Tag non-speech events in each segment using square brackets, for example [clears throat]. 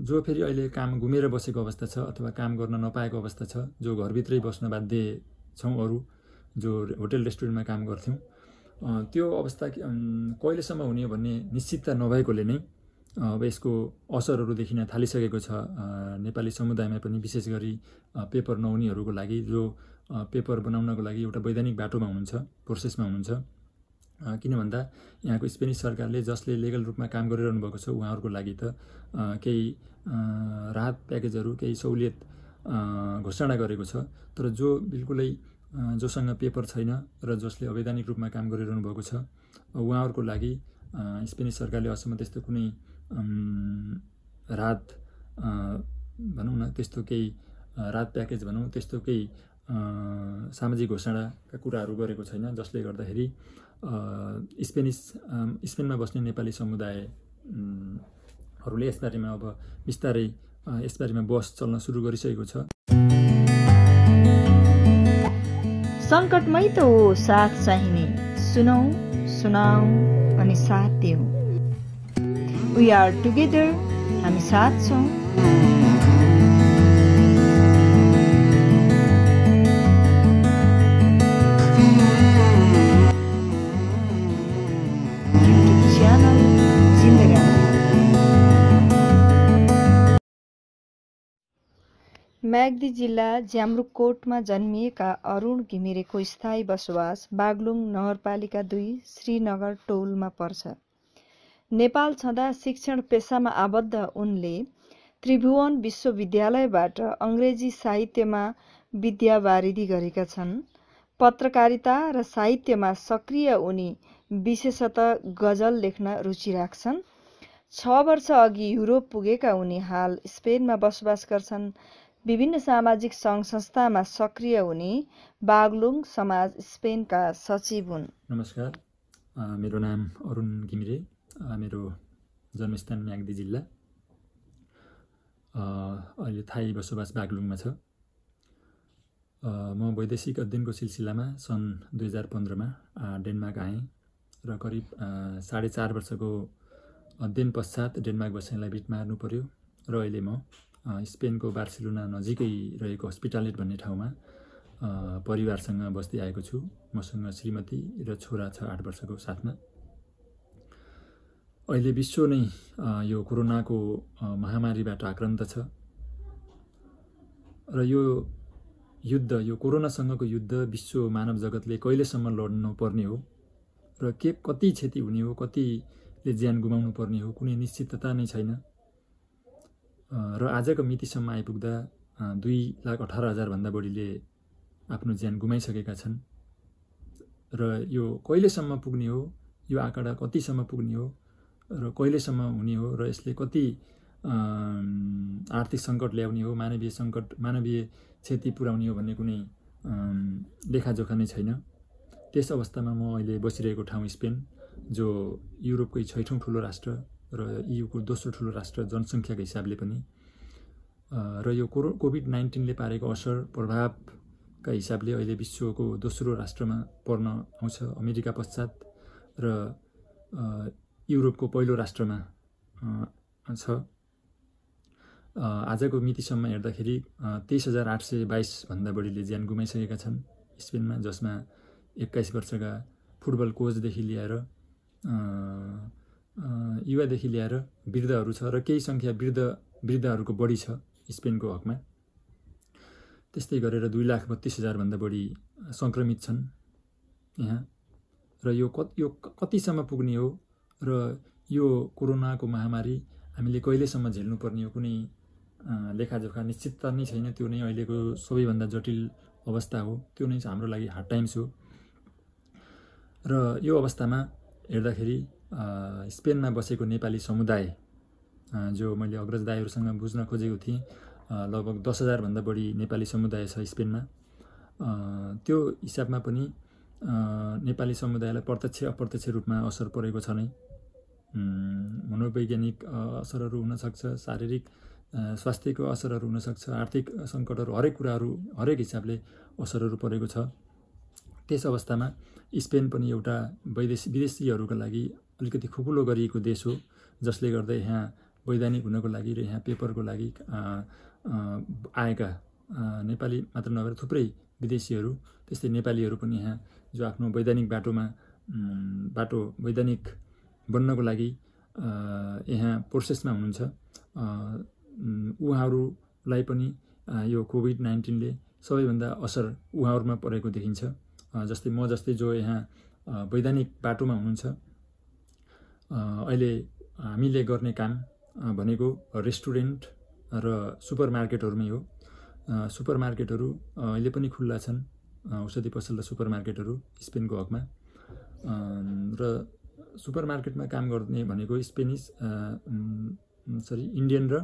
जो फेरि अहिले काम घुमेर बसेको अवस्था छ अथवा काम गर्न नपाएको अवस्था छ जो घरभित्रै बस्न बाध्य छौँ अरू जो होटेल रेस्टुरेन्टमा काम गर्थ्यौँ त्यो अवस्था कहिलेसम्म हुने भन्ने निश्चितता नभएकोले नै अब यसको असरहरू देखिन थालिसकेको छ नेपाली समुदायमा पनि विशेष गरी पेपर नहुनेहरूको लागि जो पेपर बनाउनको लागि एउटा वैधानिक बाटोमा हुनुहुन्छ प्रोसेसमा हुनुहुन्छ। किन भन्दा यहाँको स्पेनिस सरकारले जसले लिगल रूपमा काम गरिरहनु भएको छ उहाँहरूको लागि त केही राहत प्याकेजहरू केही सहुलियत घोषणा गरेको छ। तर जो बिल्कुलै जोसँग पेपर छैन र जसले अवैधानिक रूपमा काम गरिरहनु भएको छ उहाँहरूको लागि स्पेनिस सरकारले अहिलेसम्म त्यस्तो कुनै राहत भनौँ न त्यस्तो केही राहत प्याकेज भनौँ त्यस्तो केही सामाजिक घोषणाका कुराहरू गरेको छैन जसले गर्दाखेरि स्पेनिस स्पेनमा बस्ने नेपाली समुदायहरूले यसबारेमा अब बिस्तारै यसबारेमा बस चल्न सुरु गरिसकेको छ। सङ्कटमै त हो साथ चाहिने। सुनौ सुनाऊ अनि साथ दिउँ वी आर टुगेदर हामी साथ छौँ। म्याग्दी जिल्ला ज्याम्रुकोटमा जन्मिएका अरुण घिमिरेको स्थायी बसोबास बागलुङ नगरपालिका दुई श्रीनगर टोलमा पर्छ। नेपाल छँदा शिक्षण पेसामा आबद्ध उनले त्रिभुवन विश्वविद्यालयबाट अङ्ग्रेजी साहित्यमा विद्यावारिधि गरेका छन्। पत्रकारिता र साहित्यमा सक्रिय उनी विशेषत गजल लेख्न रुचि राख्छन्। छ वर्ष अघि युरोप पुगेका उनी हाल स्पेनमा बसोबास गर्छन्। विभिन्न सामाजिक सङ्घ संस्थामा सक्रिय हुने बागलुङ समाज स्पेनका सचिव हुन्। नमस्कार मेरो नाम अरुण घिमिरे मेरो जन्मस्थान म्याग्दी जिल्ला। अहिले थाई बसोबास बागलुङमा छ। म वैदेशिक अध्ययनको सिलसिलामा सन् दुई हजार पन्ध्रमा डेनमार्क आएँ र करिब साढे चार वर्षको अध्ययन पश्चात डेनमार्क बसाइलाई बिट मार्नु पऱ्यो र अहिले म स्पेनको बार्सिलोना नजिकै रहेको हस्पिटालेट भन्ने ठाउँमा परिवारसँग बस्दै आएको छु। मसँग श्रीमती र छोरा छ आठ वर्षको साथमा। अहिले विश्व नै यो कोरोनाको महामारीबाट आक्रान्त छ। र यो युद्ध यो कोरोनासँगको युद्ध विश्व मानव जगतले कहिलेसम्म लड्नु पर्ने हो र के कति क्षति हुने हो कतिले ज्यान गुमाउनु पर्ने हो कुनै निश्चितता नै छैन। र आजको मितिसम्म आइपुग्दा दुई लाख अठार हजारभन्दा बढीले आफ्नो ज्यान गुमाइसकेका छन्। र यो कहिलेसम्म पुग्ने हो यो आँकडा कतिसम्म पुग्ने हो र कहिलेसम्म हुने हो र यसले कति आर्थिक सङ्कट ल्याउने हो मानवीय सङ्कट मानवीय क्षति पुर्याउने हो भन्ने कुनै लेखाजोखा नै छैन। त्यस अवस्थामा म अहिले बसिरहेको ठाउँ स्पेन जो युरोपकै छैठौँ ठुलो राष्ट्र। र युको दोस्रो ठुलो राष्ट्र जनसङ्ख्याको हिसाबले पनि र यो कोरो कोभिड नाइन्टिनले पारेको असर प्रभावका हिसाबले अहिले विश्वको दोस्रो राष्ट्रमा पर्न आउँछ अमेरिका पश्चात र युरोपको पहिलो राष्ट्रमा छ। आजको मितिसम्म हेर्दाखेरि तेइस हजार आठ सय बाइसभन्दा बढीले ज्यान गुमाइसकेका छन्। स्पेनमा जसमा एक्काइस वर्षका फुटबल कोचदेखि लिएर युवादेखि ल्याएर वृद्धहरू छ र केही सङ्ख्या वृद्ध वृद्धहरूको बढी छ स्पेनको हकमा। त्यस्तै गरेर दुई लाख बत्तिस हजारभन्दा बढी सङ्क्रमित छन् यहाँ। र यो कति यो कतिसम्म पुग्ने हो र यो कोरोनाको महामारी हामीले कहिलेसम्म झेल्नुपर्ने हो कुनै लेखाजोखा निश्चितता नै छैन त्यो नै अहिलेको सबैभन्दा जटिल अवस्था हो त्यो नै हाम्रो लागि हार्ड टाइम्स हो। र यो अवस्थामा हेर्दाखेरि स्पेनमा बसेको नेपाली समुदाय जो मैले अग्रज दाईहरूसँग बुझ्न खोजेको थिएँ लगभग दस हजारभन्दा बढी नेपाली समुदाय छ स्पेनमा। त्यो हिसाबमा पनि नेपाली समुदायलाई प्रत्यक्ष अप्रत्यक्ष रूपमा असर परेको छ नै। मनोवैज्ञानिक असरहरू हुनसक्छ शारीरिक स्वास्थ्यको असरहरू हुनसक्छ आर्थिक सङ्कटहरू हरेक कुराहरू हरेक हिसाबले असरहरू परेको छ। त्यस अवस्थामा स्पेन पनि एउटा वैदेशी विदेशीहरूका लागि अलिकति खुकुलो गरिएको देश हो जसले गर्दा यहाँ वैधानिक हुनको लागि र यहाँ पेपरको लागि आएका नेपाली मात्र नभएर थुप्रै विदेशीहरू त्यस्तै नेपालीहरू पनि यहाँ जो आफ्नो वैधानिक बाटोमा बाटो वैधानिक बन्नको लागि यहाँ प्रोसेसमा हुनुहुन्छ। उहाँहरूलाई पनि यो कोभिड नाइन्टिनले सबैभन्दा असर उहाँहरूमा परेको देखिन्छ। जस्तै म जस्तै जो यहाँ वैधानिक बाटोमा हुनुहुन्छ अहिले हामीले गर्ने काम भनेको रेस्टुरेन्ट र सुपर मार्केटहरूमै हो। सुपर मार्केटहरू अहिले पनि खुल्ला छन् औषधि पसल र सुपर मार्केटहरू स्पेनको हकमा। र सुपर मार्केटमा काम गर्ने भनेको स्पेनिस सरी इन्डियन र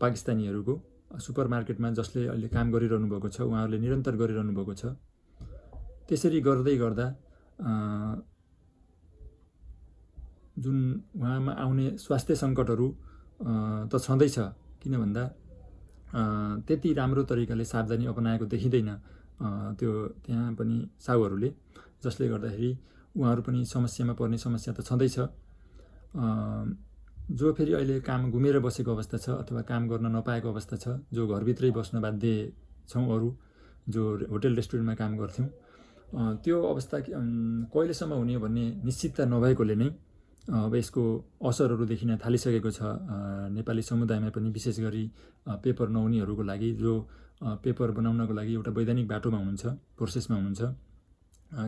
पाकिस्तानीहरूको सुपर मार्केटमा जसले अहिले काम गरिरहनु भएको छ उहाँहरूले निरन्तर गरिरहनु भएको छ। त्यसरी गर्दै गर्दा जुन उहाँमा आउने स्वास्थ्य सङ्कटहरू त छँदैछ। किन भन्दा त्यति राम्रो तरिकाले सावधानी अपनाएको देखिँदैन त्यो त्यहाँ पनि साहुहरूले। जसले गर्दाखेरि उहाँहरू पनि समस्यामा पर्ने समस्या त छँदैछ। जो फेरि अहिले काम घुमेर बसेको अवस्था छ अथवा काम गर्न नपाएको अवस्था छ जो घरभित्रै बस्न बाध्य छौँ अरू जो होटेल रेस्टुरेन्टमा काम गर्थ्यौँ त्यो अवस्था कहिलेसम्म हुने भन्ने निश्चितता नभएकोले नै अब यसको असरहरू देखिन थालिसकेको छ। नेपाली समुदायमा पनि विशेष गरी पेपर नहुनेहरूको लागि जो पेपर बनाउनको लागि एउटा वैधानिक बाटोमा हुनुहुन्छ प्रोसेसमा हुनुहुन्छ।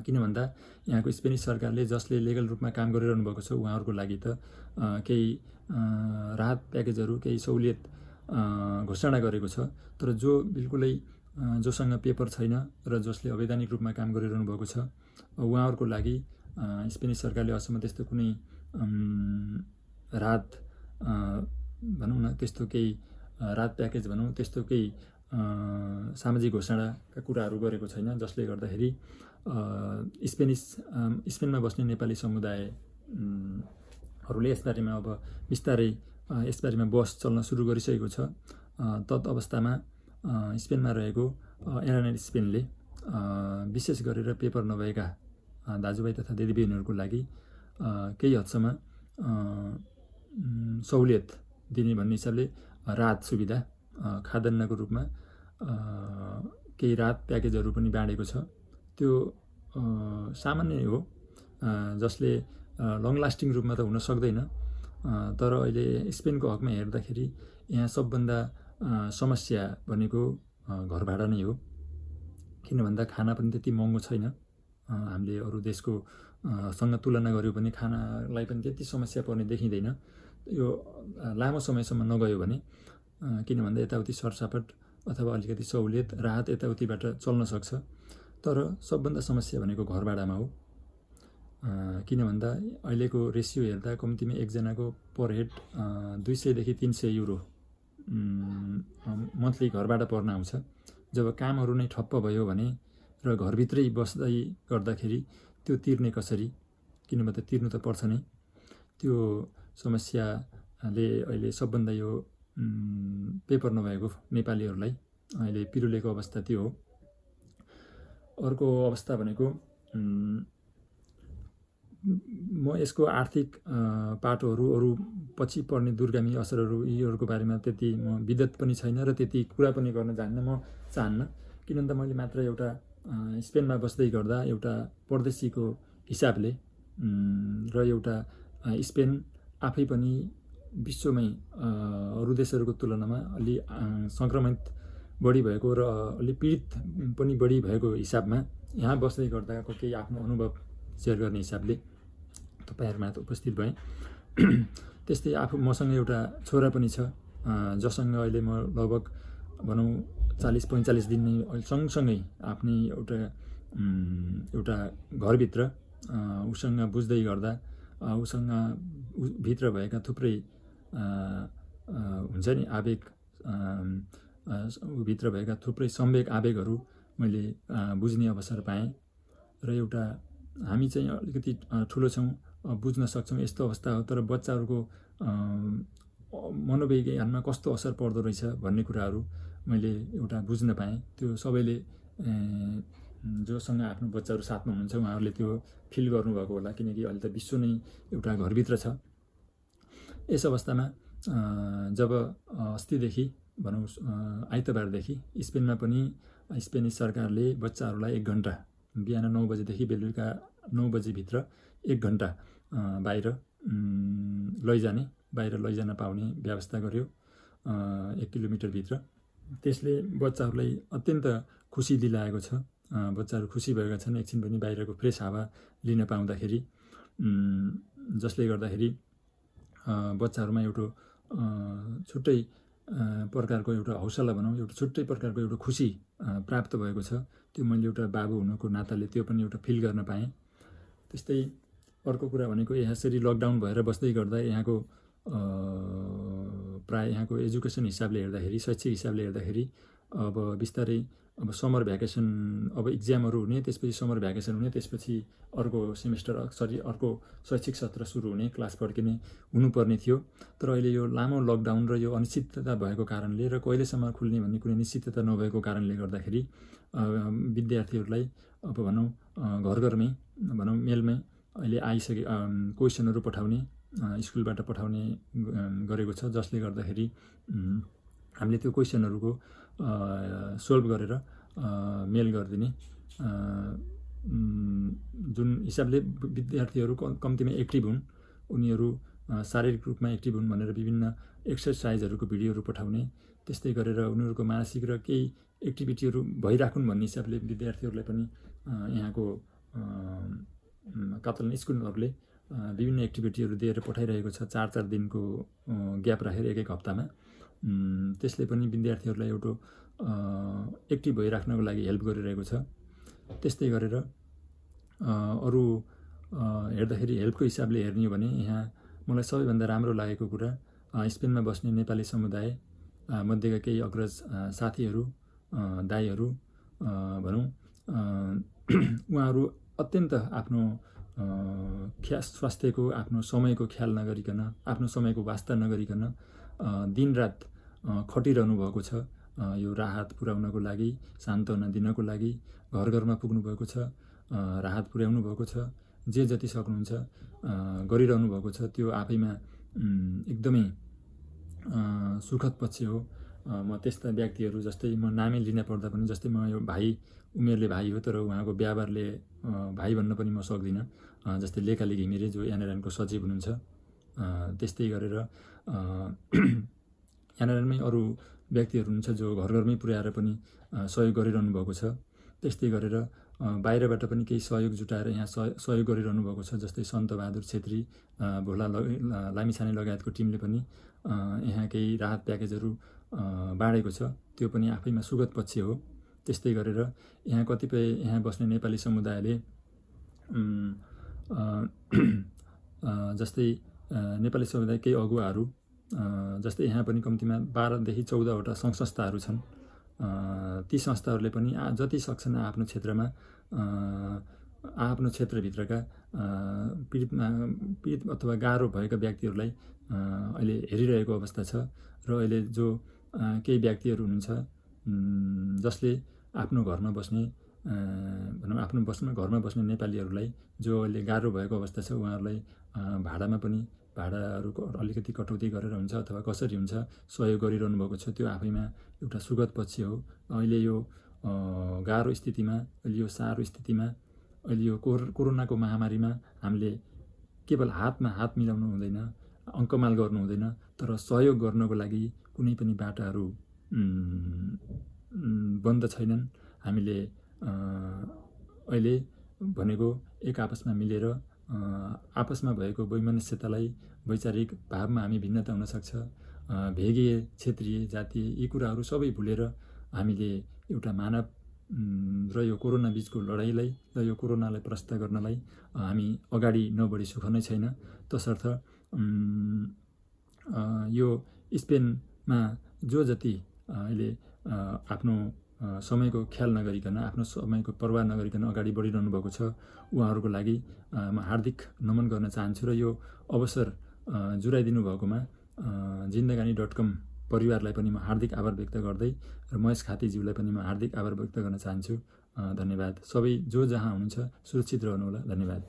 किन भन्दा यहाँको स्पेनिस सरकारले जसले लिगल रूपमा काम गरिरहनु भएको छ उहाँहरूको लागि त केही राहत प्याकेजहरू केही सहुलियत घोषणा गरेको छ। तर जो बिल्कुलै जोसँग पेपर छैन र जसले अवैधानिक रूपमा काम गरिरहनु भएको छ उहाँहरूको लागि स्पेनिस सरकारले अझसम्म त्यस्तो कुनै राहत भनौँ न त्यस्तो केही राहत प्याकेज भनौँ त्यस्तो केही सामाजिक घोषणाका कुराहरू गरेको छैन जसले गर्दाखेरि स्पेनिस स्पेनमा बस्ने नेपाली समुदायहरूले यसबारेमा अब बिस्तारै यसबारेमा बस चल्न सुरु गरिसकेको छ तत् अवस्थामा स्पेनमा रहेको एरानाइट स्पेनले विशेष गरेर पेपर नभएका दाजुभाइ तथा दिदीबहिनीहरूको लागि केही हदसम्म सहुलियत दिने भन्ने हिसाबले राहत सुविधा खाद्यान्नको रूपमा केही राहत प्याकेजहरू पनि बाँडेको छ। त्यो सामान्य हो। जसले लङ लास्टिङ रूपमा त हुन सक्दैन। तर अहिले स्पेनको हकमा हेर्दाखेरि यहाँ सबभन्दा समस्या भनेको घर भाडा नै हो। किन भन्दा खाना पनि त्यति महँगो छैन। हामीले अरू देशको सँग तुलना गऱ्यो भने खानालाई पनि त्यति समस्या पर्ने देखिँदैन। यो लामो समयसम्म नगयो भने किन भन्दा यताउति सरसापट अथवा अलिकति सहुलियत राहत यताउतिबाट चल्न सक्छ। तर सबभन्दा समस्या भनेको घर भाडामा हो। किन भन्दा अहिलेको रेसियो हेर्दा कम्तीमा एकजनाको पर हेड दुई सयदेखि तिन सय युरो मन्थली घरबाट पर्न आउँछ। जब कामहरू नै ठप्प भयो भने र घरभित्रै बस्दै गर्दाखेरि त्यो तिर्ने कसरी? किनभने त तिर्नु त पर्छ नै। त्यो समस्याले अहिले सबभन्दा यो पेपर नभएको नेपालीहरूलाई अहिले पिरुलेको अवस्था त्यो हो। अर्को अवस्था भनेको म यसको आर्थिक पाटोहरू अरू पछि पर्ने दुर्गामी असरहरू यीहरूको बारेमा त्यति म विदत पनि छैन र त्यति कुरा पनि गर्न जान्न म चाहन्न। किन भन्दा मैले मात्र एउटा स्पेनमा बस्दै गर्दा एउटा परदेशीको हिसाबले र एउटा स्पेन आफै पनि विश्वमै अरू देशहरूको तुलनामा अलि सङ्क्रमित बढी भएको र अलि पीडित पनि बढी भएको हिसाबमा यहाँ बस्दै गर्दाको केही आफ्नो अनुभव सेयर गर्ने हिसाबले तपाईँहरूमा उपस्थित भएँ। [clears throat] त्यस्तै आफू मसँग एउटा छोरा पनि छ जसँग अहिले म लगभग भनौँ चालिस पैँचालिस दिन नै सँगसँगै आफ्नै एउटा एउटा घरभित्र उसँग बुझ्दै गर्दा उसँग भित्र भएका थुप्रै हुन्छ नि आवेग भित्र भएका थुप्रै सम्वेक आवेगहरू मैले बुझ्ने अवसर पाएँ। र एउटा हामी चाहिँ अलिकति ठुलो छौँ बुझ्न सक्छौँ यस्तो अवस्था हो तर बच्चाहरूको मनोविज्ञानमा कस्तो असर पर्दो रहेछ भन्ने कुराहरू मैले एउटा बुझ्न पाएँ। त्यो सबैले जोसँग आफ्नो बच्चाहरू साथमा हुनुहुन्छ उहाँहरूले त्यो फिल गर्नुभएको होला किनकि अहिले त विश्व नै एउटा घरभित्र छ। यस अवस्थामा जब अस्तिदेखि भनौँ आइतबारदेखि स्पेनमा पनि स्पेनिस सरकारले बच्चाहरूलाई एक घन्टा बिहान नौ बजीदेखि बेलुका नौ बजीभित्र एक घन्टा बाहिर लैजाने बाहिर लैजान पाउने व्यवस्था गर्यो एक किलोमिटरभित्र। त्यसले बच्चाहरूलाई अत्यन्त खुसी दिलाएको छ। बच्चाहरू खुसी भएका छन्। एकछिन पनि बाहिरको फ्रेस हावा लिन पाउँदाखेरि जसले गर्दाखेरि बच्चाहरूमा एउटा छुट्टै प्रकारको एउटा हौसला भनौँ एउटा छुट्टै प्रकारको एउटा खुसी प्राप्त भएको छ। त्यो मैले एउटा बाबु हुनुको नाताले त्यो पनि एउटा फिल गर्न पाएँ। त्यस्तै अर्को कुरा भनेको यसरी लकडाउन भएर बस्दै गर्दा यहाँको प्रायः यहाँको एजुकेसन हिसाबले हेर्दाखेरि शैक्षिक हिसाबले हेर्दाखेरि अब बिस्तारै अब समर भ्याकेसन अब इक्जामहरू हुने त्यसपछि समर भ्याकेसन हुने त्यसपछि अर्को सेमेस्टर सरी अर्को शैक्षिक सत्र सुरु हुने क्लास फर्किने हुनुपर्ने थियो। तर अहिले यो लामो लकडाउन र यो अनिश्चितता भएको कारणले र कहिलेसम्म खुल्ने भन्ने कुनै निश्चितता नभएको कारणले गर्दाखेरि विद्यार्थीहरूलाई अब भनौँ घर घरमै भनौँ मेलमै अहिले आइसके क्वेसनहरू पठाउने स्कुलबाट पठाउने गरेको छ जसले गर्दाखेरि हामीले त्यो क्वेसनहरूको सोल्भ गरेर मेल गरिदिने। जुन हिसाबले विद्यार्थीहरू कम्तीमा एक्टिभ हुन् उनीहरू शारीरिक रूपमा एक्टिभ हुन् भनेर विभिन्न एक्सर्साइजहरूको भिडियोहरू पठाउने त्यस्तै गरेर उनीहरूको मानसिक र केही एक्टिभिटीहरू भइराखुन् भन्ने हिसाबले विद्यार्थीहरूलाई पनि यहाँको कातल स्कुलहरूले विभिन्न एक्टिभिटीहरू दिएर पठाइरहेको छ चार चार दिनको ग्याप राखेर एक एक हप्तामा। त्यसले पनि विद्यार्थीहरूलाई एउटा एक्टिभ भइराख्नको लागि हेल्प गरिरहेको छ। त्यस्तै गरेर अरू हेर्दाखेरि हेल्पको हिसाबले हेर्ने हो भने यहाँ मलाई सबैभन्दा राम्रो लागेको कुरा स्पेनमा बस्ने नेपाली समुदाय मध्येका केही अग्रज साथीहरू दाईहरू भनौँ [clears throat] उहाँहरू अत्यन्त आफ्नो ख्या स्वास्थ्यको आफ्नो समयको ख्याल नगरिकन आफ्नो समयको वास्ता नगरिकन दिनरात खटिरहनु भएको छ। यो राहत पुर्याउनको लागि सान्त्वना दिनको लागि घर घरमा पुग्नु भएको छ राहत पुर्याउनु भएको छ जे जति सक्नुहुन्छ गरिरहनु भएको छ। त्यो आफैमा एकदमै सुखद पक्ष हो। म त्यस्ता व्यक्तिहरू जस्तै म नामै लिन पर्दा पनि जस्तै म यो भाइ उमेरले भाइ हो तर उहाँको व्यवहारले भाइ भन्न पनि म सक्दिनँ। जस्तै लेखाले घिमिरे जो एनआरएनको सचिव हुनुहुन्छ। त्यस्तै गरेर [clears throat] एनआरएनमै अरू व्यक्तिहरू हुनुहुन्छ जो घर घरमै पुर्याएर पनि सहयोग गरिरहनु भएको छ। त्यस्तै गरेर बाहिरबाट पनि केही सहयोग जुटाएर यहाँ सहयोग गरिरहनु भएको छ जस्तै सन्तबहादुर छेत्री भोला लामिछाने लगायतको टिमले पनि यहाँ केही राहत प्याकेजहरू बाँडेको छ। त्यो पनि आफैमा सुगत पक्ष हो। त्यस्तै गरेर यहाँ कतिपय यहाँ बस्ने नेपाली समुदायले जस्तै नेपाली समुदाय केही अगुवाहरू जस्तै यहाँ पनि कम्तीमा बाह्रदेखि चौधवटा सङ्घ संस्थाहरू छन्। ती संस्थाहरूले पनि जति सक्छन् आफ्नो क्षेत्रमा आफ्नो क्षेत्रभित्रका पीडितमा पीडित अथवा गाह्रो भएका व्यक्तिहरूलाई अहिले हेरिरहेको अवस्था छ। र अहिले जो केही व्यक्तिहरू हुनुहुन्छ जसले आफ्नो घरमा बस्ने भनौँ आफ्नो बस्न घरमा बस्ने नेपालीहरूलाई जो अहिले गाह्रो भएको अवस्था छ उहाँहरूलाई भाडामा पनि भाडाहरूको अलिकति कटौती गरेर हुन्छ अथवा कसरी हुन्छ सहयोग गरिरहनु भएको छ त्यो आफैमा एउटा सुगत पक्ष हो। अहिले यो गाह्रो स्थितिमा अहिले यो साह्रो स्थितिमा अहिले यो कोर कोरोनाको महामारीमा हामीले केवल हातमा हात मिलाउनु हुँदैन। अङ्कमाल गर्नु हुँदैन तर सहयोग गर्नको लागि कुनै पनि बाटाहरू बन्द छैनन्। हामीले अहिले भनेको एक आपसमा मिलेर आपसमा भएको वैमनस्यतालाई वैचारिक भावमा हामी भिन्नता हुनसक्छ। भेगीय क्षेत्रीय जातीय यी कुराहरू सबै भुलेर हामीले एउटा मानव र यो कोरोना बिचको लडाइँलाई र यो कोरोनालाई प्रस्त गर्नलाई हामी अगाडि नबढी सुख नै छैन। तसर्थ यो स्पेनमा जो जति अहिले आफ्नो समयको ख्याल नगरिकन आफ्नो समयको प्रवाह नगरिकन अगाडि बढिरहनु भएको छ उहाँहरूको लागि म हार्दिक नमन गर्न चाहन्छु र यो अवसर जुराइदिनु भएकोमा जिन्दगानी डट कम परिवारलाई पनि म हार्दिक आभार व्यक्त गर्दै र महेश खातीज्यूलाई पनि म हार्दिक आभार व्यक्त गर्न चाहन्छु। धन्यवाद। सबै जो जहाँ हुनुहुन्छ सुरक्षित रहनुहोला। धन्यवाद।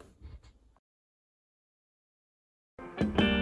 Thank you.